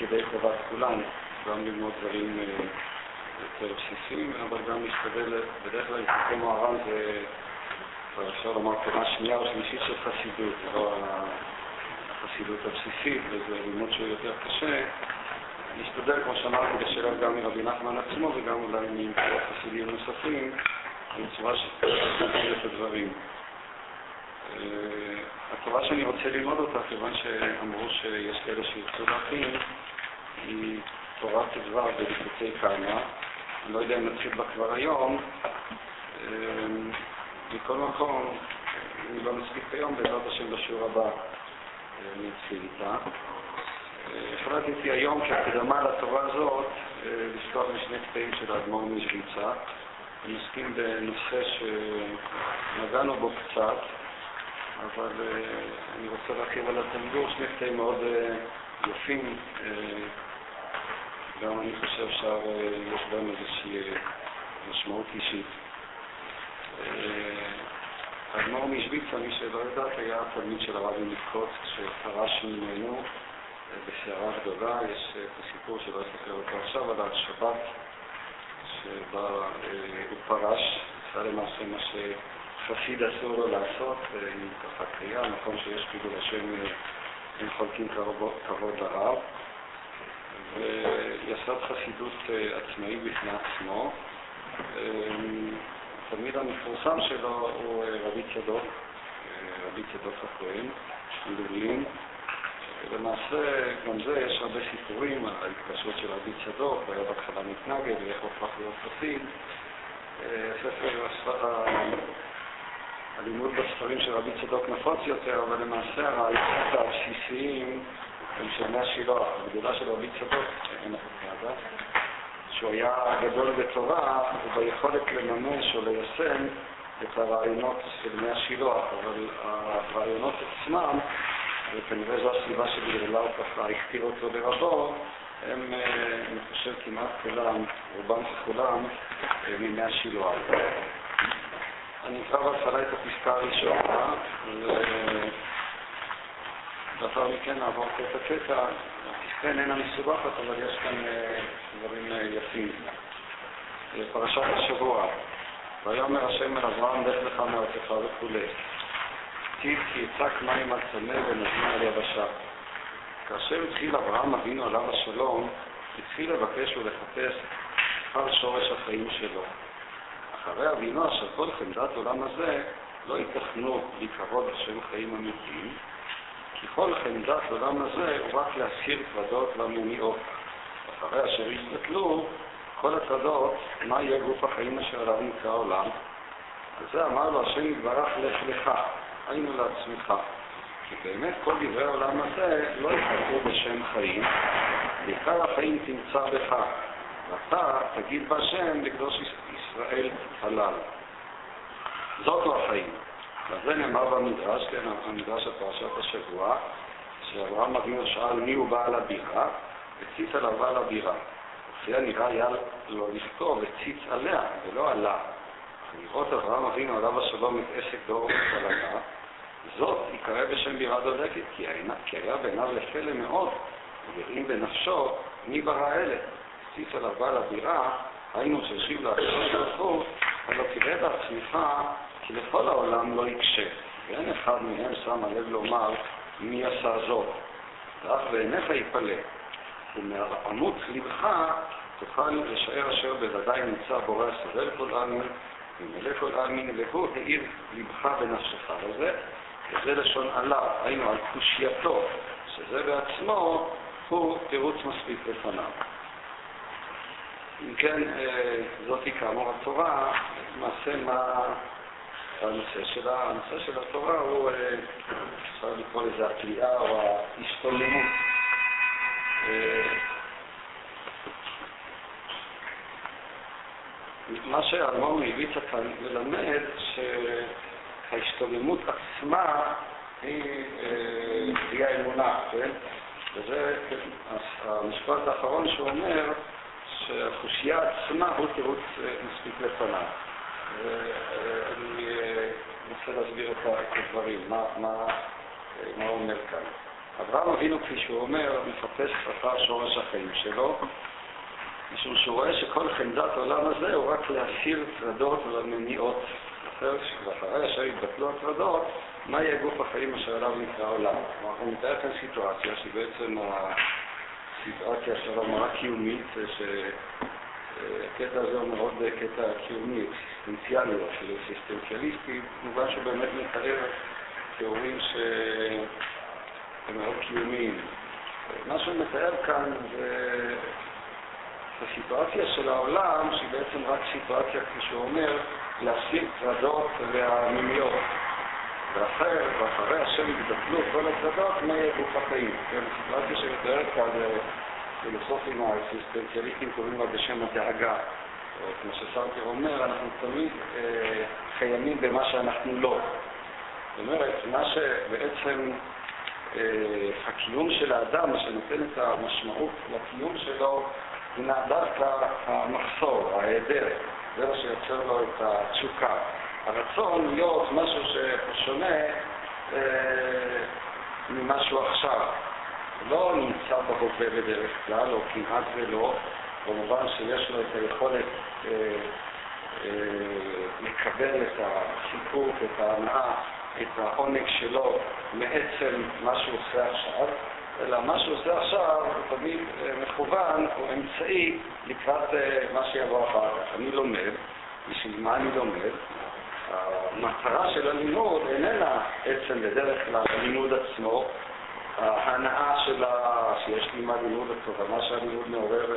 ידי חובת כולם, גם ללמוד דברים יותר בסיסיים, אבל גם להשתדל, בדרך כלל לפני מוהר"ן זה, אפשר לומר, קומה שנייה או שלישית של חסידות, לא החסידות הבסיסית, וזה לימוד שהוא יותר קשה. להשתדל, כמו שאמרתי, לשלב גם מרבי נחמן עצמו וגם אולי ממקורות חסידים נוספים, בצורה שתסביר את הדברים. התורה שאני רוצה ללמוד אותה, כיוון שאמרו שיש כאלה שירצו להכין, היא תורת ט"ו בליקוטי כמה. אני לא יודע אם נתחיל בה כבר היום. מכל מקום, אם לא נספיק היום, בעזרת השם בשיעור הבא אני אתחיל איתה. החלטתי היום כהקדמה לתורה הזאת לפתוח בשני קטעים של האדמו"ר משוויצה. אני מסכים בנושא שנגענו בו קצת, אבל אני רוצה להרחיב על התלמוד שני קטעים מאוד יפים, גם אני חושב שיש בהם איזושהי משמעות אישית. האדמו"ר משוויצה, מי שלא יודעת, היה תלמיד של הרבי מקוץ כשפרש ממנו בסערה גדולה. יש את הסיפור שלא אספר אותו עכשיו, על השבת שבה הוא פרש, עשה למעשה מה שחסיד אסור לו לעשות, עם ככה קריאה, מקום שיש חילול השם, הם חולקים כבוד לרב. ויסד חסידות עצמאי בפני עצמו. התלמיד המפורסם שלו הוא רבי צדוק, רבי צדוק הכהן, מלובלין. למעשה, גם זה יש הרבה סיפורים על ההתקשרות של רבי צדוק, הוא היה בהתחלה מתנגד ואיך הוא הפך להיות חסיד. ספר הלימוד בספרים של רבי צדוק נפוץ יותר, אבל למעשה הרעיונות הבסיסיים הם של מי השילוח. הגדולה של רבי צדוק, אין לך כעדה, שהוא היה גדול בתורה וביכולת לממש או ליישם את הרעיונות של מי השילוח, אבל הרעיונות עצמם, וכנראה זו הסיבה שבגללה הוא ככה הכתיר אותו לרבו, הם, אני חושב, כמעט כולם, רובם ככולם, מימי השילוח. אני אקרא בהתחלה את הפסקה הראשונה, ולאחר מכן נעבור קטע-קטע. הפסקה איננה מסובכת, אבל יש כאן דברים יפים. פרשת השבוע, ויאמר השם אל אברהם, לך לך מארצך וכולי. טיב כי יצק מים על צמא ונזמין על יבשה. כאשר התחיל אברהם אבינו עליו השלום, התחיל לבקש ולחפש אחר שורש החיים שלו. אחרי אבינו אשר כל חמדת עולם הזה לא ייתכנו להיקרוא בשם חיים אמיתיים, כי כל חמדת עולם הזה הוא רק להסיר טרדות למניעות. אחרי אשר יסתכלו כל הטרדות, מה יהיה גוף החיים אשר עליו נקרא עולם? על זה אמר לו השם יתברך לך לך, היינו לעצמך. כי באמת כל דברי העולם הזה לא ייחקרו בשם חיים, בעיקר החיים תמצא בך, ואתה תגיד בהשם לקדוש ישראל הלל. זאת לא החיים. ועל זה נאמר במדרש, כן, המדרש של פרשת השבוע, שאברהם אבינו שאל מי הוא בעל הבירה, וציץ עליו בעל הבירה. וכי נראה היה לו לכתוב וציץ עליה, ולא עלה. לראות אברהם אבינו עליו השלום את עסק דור ופלגה, זאת יקרא בשם בירה דולקת, כי היה בעיניו לפלא מאוד, ויראים בנפשו מי ברא אלה. ציץ עליו בעל הבירה, היינו שהשיב לקדוש ברוך הוא, הלא תראה בעצמך כי לכל העולם לא יקשה, ואין אחד מהם שם הלב לומר מי עשה זאת, ואף בעיניך יפלא, ומעמות לבך תוכל לשער אשר בוודאי נמצא בורא הסובל כל עלמין, ומלא כל עלמין, והוא האיר לבך בנפשך. לזה, וזה לשון עליו, היינו על קושייתו, שזה בעצמו הוא תירוץ מספיק לפניו. אם כן, זאתי כאמור התורה, למעשה מה הנושא שלה? הנושא של התורה הוא, אפשר לקרוא לזה התליאה או ההשתולמות. מה שהאדמו"ר מליוויצה כאן מלמד, שההשתולמות עצמה היא תהיה אמונה, כן? וזה המשפט האחרון שהוא אומר, שהחושייה עצמה הוא תירוץ מספיק לפניו. ואני אנסה להסביר את הדברים, מה, מה, מה הוא אומר כאן. אברהם אבינו, כפי שהוא אומר, מחפש אחר שורש החיים שלו, משום שהוא רואה שכל חמדת העולם הזה הוא רק להסיר טרדות ומניעות. ואחרי אשר יתבטלו הטרדות, מה יהיה גוף החיים אשר עליו נקרא עולם? כלומר, הוא מתאר כאן סיטואציה שהיא בעצם הסיטואציה של המראה קיומית, שהקטע הזה הוא מאוד קטע קיומי, אקסיסטנציאלי, אפילו אקסיסטנציאליסטי, במובן שהוא באמת מתאר תיאורים שהם מאוד קיומיים. מה שהוא מתאר כאן זה הסיטואציה של העולם, שהיא בעצם רק סיטואציה, כפי שהוא אומר, להסיר טרדות והמימיות. ואחרי, ואחרי השם יתבטלו כל הטרדות, מה יהיה גוף החיים? כן, הסיטואציה שמתארת כאן, פילוסופים האקסיסטנציאליסטים קוראים לה בשם הדאגה. או כמו שסרטר אומר, אנחנו תמיד אה, במה שאנחנו לא. זאת אומרת, מה שבעצם אה, הקיום של האדם, שנותן את המשמעות לקיום שלו, הינה דווקא המחסור, ההיעדר, זה מה שיוצר לו את התשוקה. הרצון להיות משהו ששונה אה, ממשהו עכשיו. לא נמצא בהווה בדרך כלל, או כמעט ולא, במובן שיש לו את היכולת אה, אה, לקבל את הסיפוק, את ההנאה, את העונג שלו מעצם מה שהוא עושה עכשיו, אלא מה שהוא עושה עכשיו הוא תמיד אה, מכוון, הוא אמצעי לקראת מה שיבוא אחר כך. אני לומד, בשביל מה אני לומד? המטרה של הלימוד איננה עצם בדרך כלל הלימוד עצמו, ההנאה שלה, שיש לי מה לימוד התובנה שהלימוד מעורר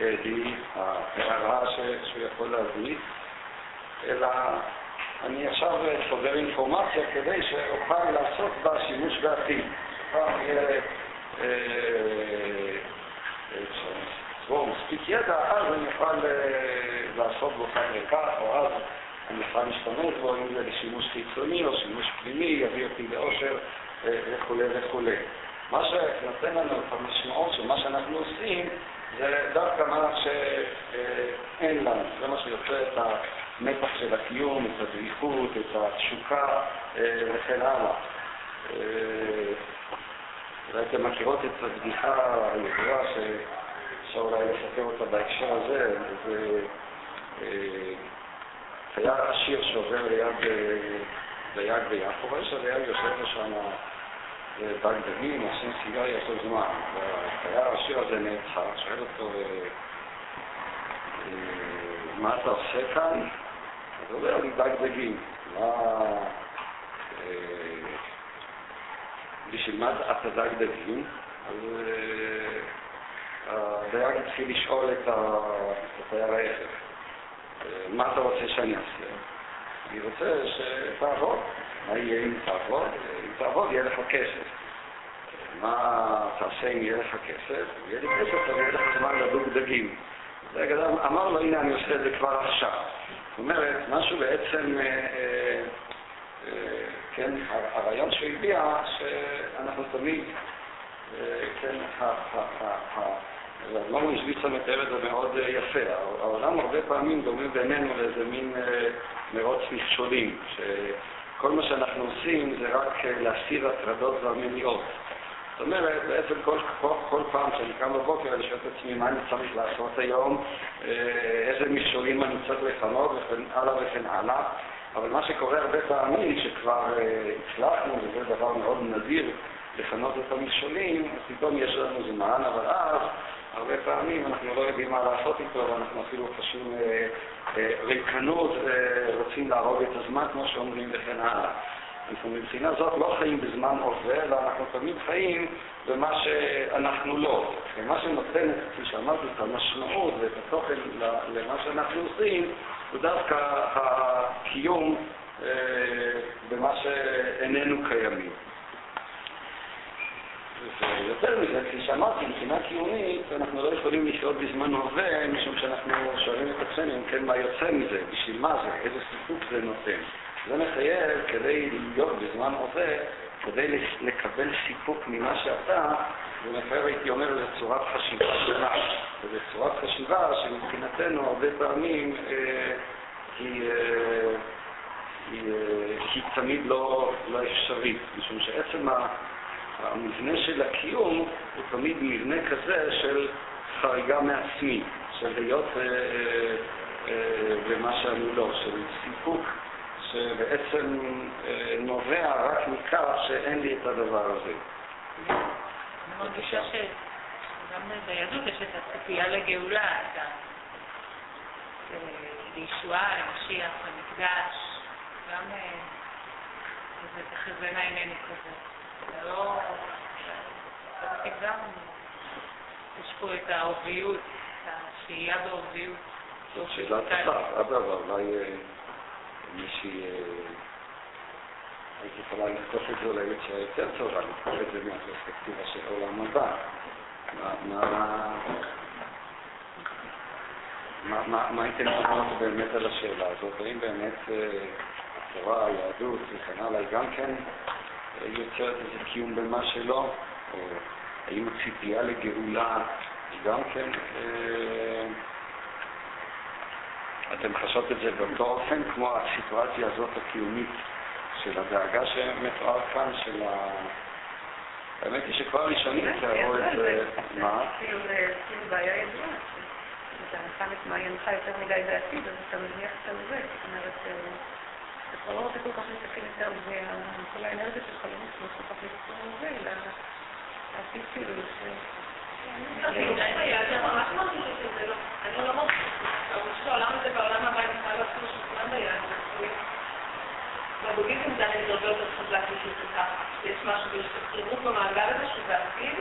אה, היא ההערה שהוא יכול להביא, אלא אני עכשיו סובר אינפורמציה כדי שאוכל לעשות בה שימוש בעתיד. פעם יהיה צבור מספיק ידע, אז אני אוכל לעשות בו כך או אז אני אוכל להשתמש בו, אם זה לשימוש חיצוני או שימוש פנימי, יביא אותי לאושר וכולי וכולי. מה שנותן לנו את המשמעות של מה שאנחנו עושים, זה דווקא מה שאין לנו. זה מה שיוצא את המתח של הקיום, את הדעיכות, את התשוקה וכן הלאה. אולי אתם מכירות את הבדיחה הידועה שאפשר אולי לספר אותה בהקשר הזה, זה היה עשיר שעובר ליד דייג ויש הדייג יושב שם דג דגים, עושים סיגריה כל זמן. והחייל העשיר הזה נעצר, שואל אותו, מה אתה עושה כאן? אז הוא אומר לי דג דגים. בשביל מה אתה דג דגים? אז הדייג התחיל לשאול את התייר ההפך, מה אתה רוצה שאני אעשה? אני רוצה שתעבוד. מה יהיה אם תעבוד? אם תעבוד יהיה לך כסף. מה תעשה אם יהיה לך כסף? יהיה לי כסף, אז יהיה לך זמן לדוג דגים. אמר לו, הנה אני עושה את זה כבר עכשיו. זאת אומרת, משהו בעצם, אה, אה, אה, כן, הרעיון שהוא הביע, שאנחנו תמיד, כן, לא השוויצה מתאר את זה מאוד יפה. העולם הרבה פעמים דומה בינינו לאיזה מין מרוץ מכשולים, שכל מה שאנחנו עושים זה רק להסיר הטרדות והמניעות. זאת אומרת, בעצם כל, כל, כל פעם שאני קם בבוקר אני שואל את עצמי מה אני צריך לעשות היום, איזה מכשולים אני צריך לפנות וכן הלאה וכן הלאה. אבל מה שקורה הרבה פעמים, שכבר הצלחנו, וזה דבר מאוד נדיר, לכנות את המכשולים, פתאום יש לנו זמן, אבל אז הרבה פעמים אנחנו לא יודעים מה לעשות איתו, ואנחנו אפילו חשים אה, אה, ריקנות ורוצים להרוג את הזמן, כמו שאומרים, וכן הלאה. אנחנו מבחינה זאת לא חיים בזמן הווה, אלא אנחנו תמיד חיים במה שאנחנו לא. ומה שנותן, כפי שאמרתי, את המשמעות ואת התוכן למה שאנחנו עושים, הוא דווקא הקיום אה, במה שאיננו קיימים. ויותר מזה, כפי שאמרתי, מבחינה קיומית, אנחנו לא יכולים לחיות בזמן הווה, משום שאנחנו שואלים את עצמנו, אם כן, מה יוצא מזה, בשביל מה זה, איזה סיפוק זה נותן. זה מחייב, כדי להיות בזמן הווה, כדי לקבל סיפוק ממה שאתה, זה מחייב, הייתי אומר, איזו צורת חשיבה שונה. וזו צורת חשיבה שמבחינתנו הרבה פעמים אה, היא, אה, היא, אה, היא תמיד לא, לא אפשרית, משום שעצם. המבנה של הקיום הוא תמיד מבנה כזה של חריגה מעצמי, של להיות אה, אה, אה, במה שאני לא, של סיפוק שבעצם נובע רק מכך שאין לי את הדבר הזה. אני מרגישה שגם ביהדות יש את הציפייה לגאולה, לישועה, למשיח, למקדש, גם איזה תחזינה עינינו כזה. יש פה את העורביות, את השהייה בעורביות. שאלה טובה, אדרבה, אולי מישהי... הייתי יכולה לכתוב את זה אולי בצורה יותר טובה, לכתוב את זה מהפרספקטיבה של עולם הבא. מה הייתם אומרות באמת על השאלה הזאת? האם באמת התורה, היהדות וכן הלאה, גם כן יוצרת איזה קיום במה שלא? או האם הציפייה לגאולה גם כן... אתם חשבת את זה באותו אופן, כמו הסיטואציה הזאת הקיומית של הדאגה שמתואר כאן, של ה... האמת היא שכבר ראשונים תיארו את זה, מה? כאילו זה בעיה ידועה, אתה שם את מעיינך יותר מדי בעתיד, אז אתה מניח את זה, זאת אומרת, אתה לא רוצה כל כך להסתכל יותר, וכל האנרגיה שלך לא נכנס כל כך להסתכל על זה, אלא לעתיד כאילו, אני לא מרגישה העולם הזה בעולם הבא נקרא לו אפילו שכולם ביהדות. בבודהיזם זה הרבה יותר חזק משהו ככה. יש משהו, יש קרירות במעגל הזה שזה עתיד,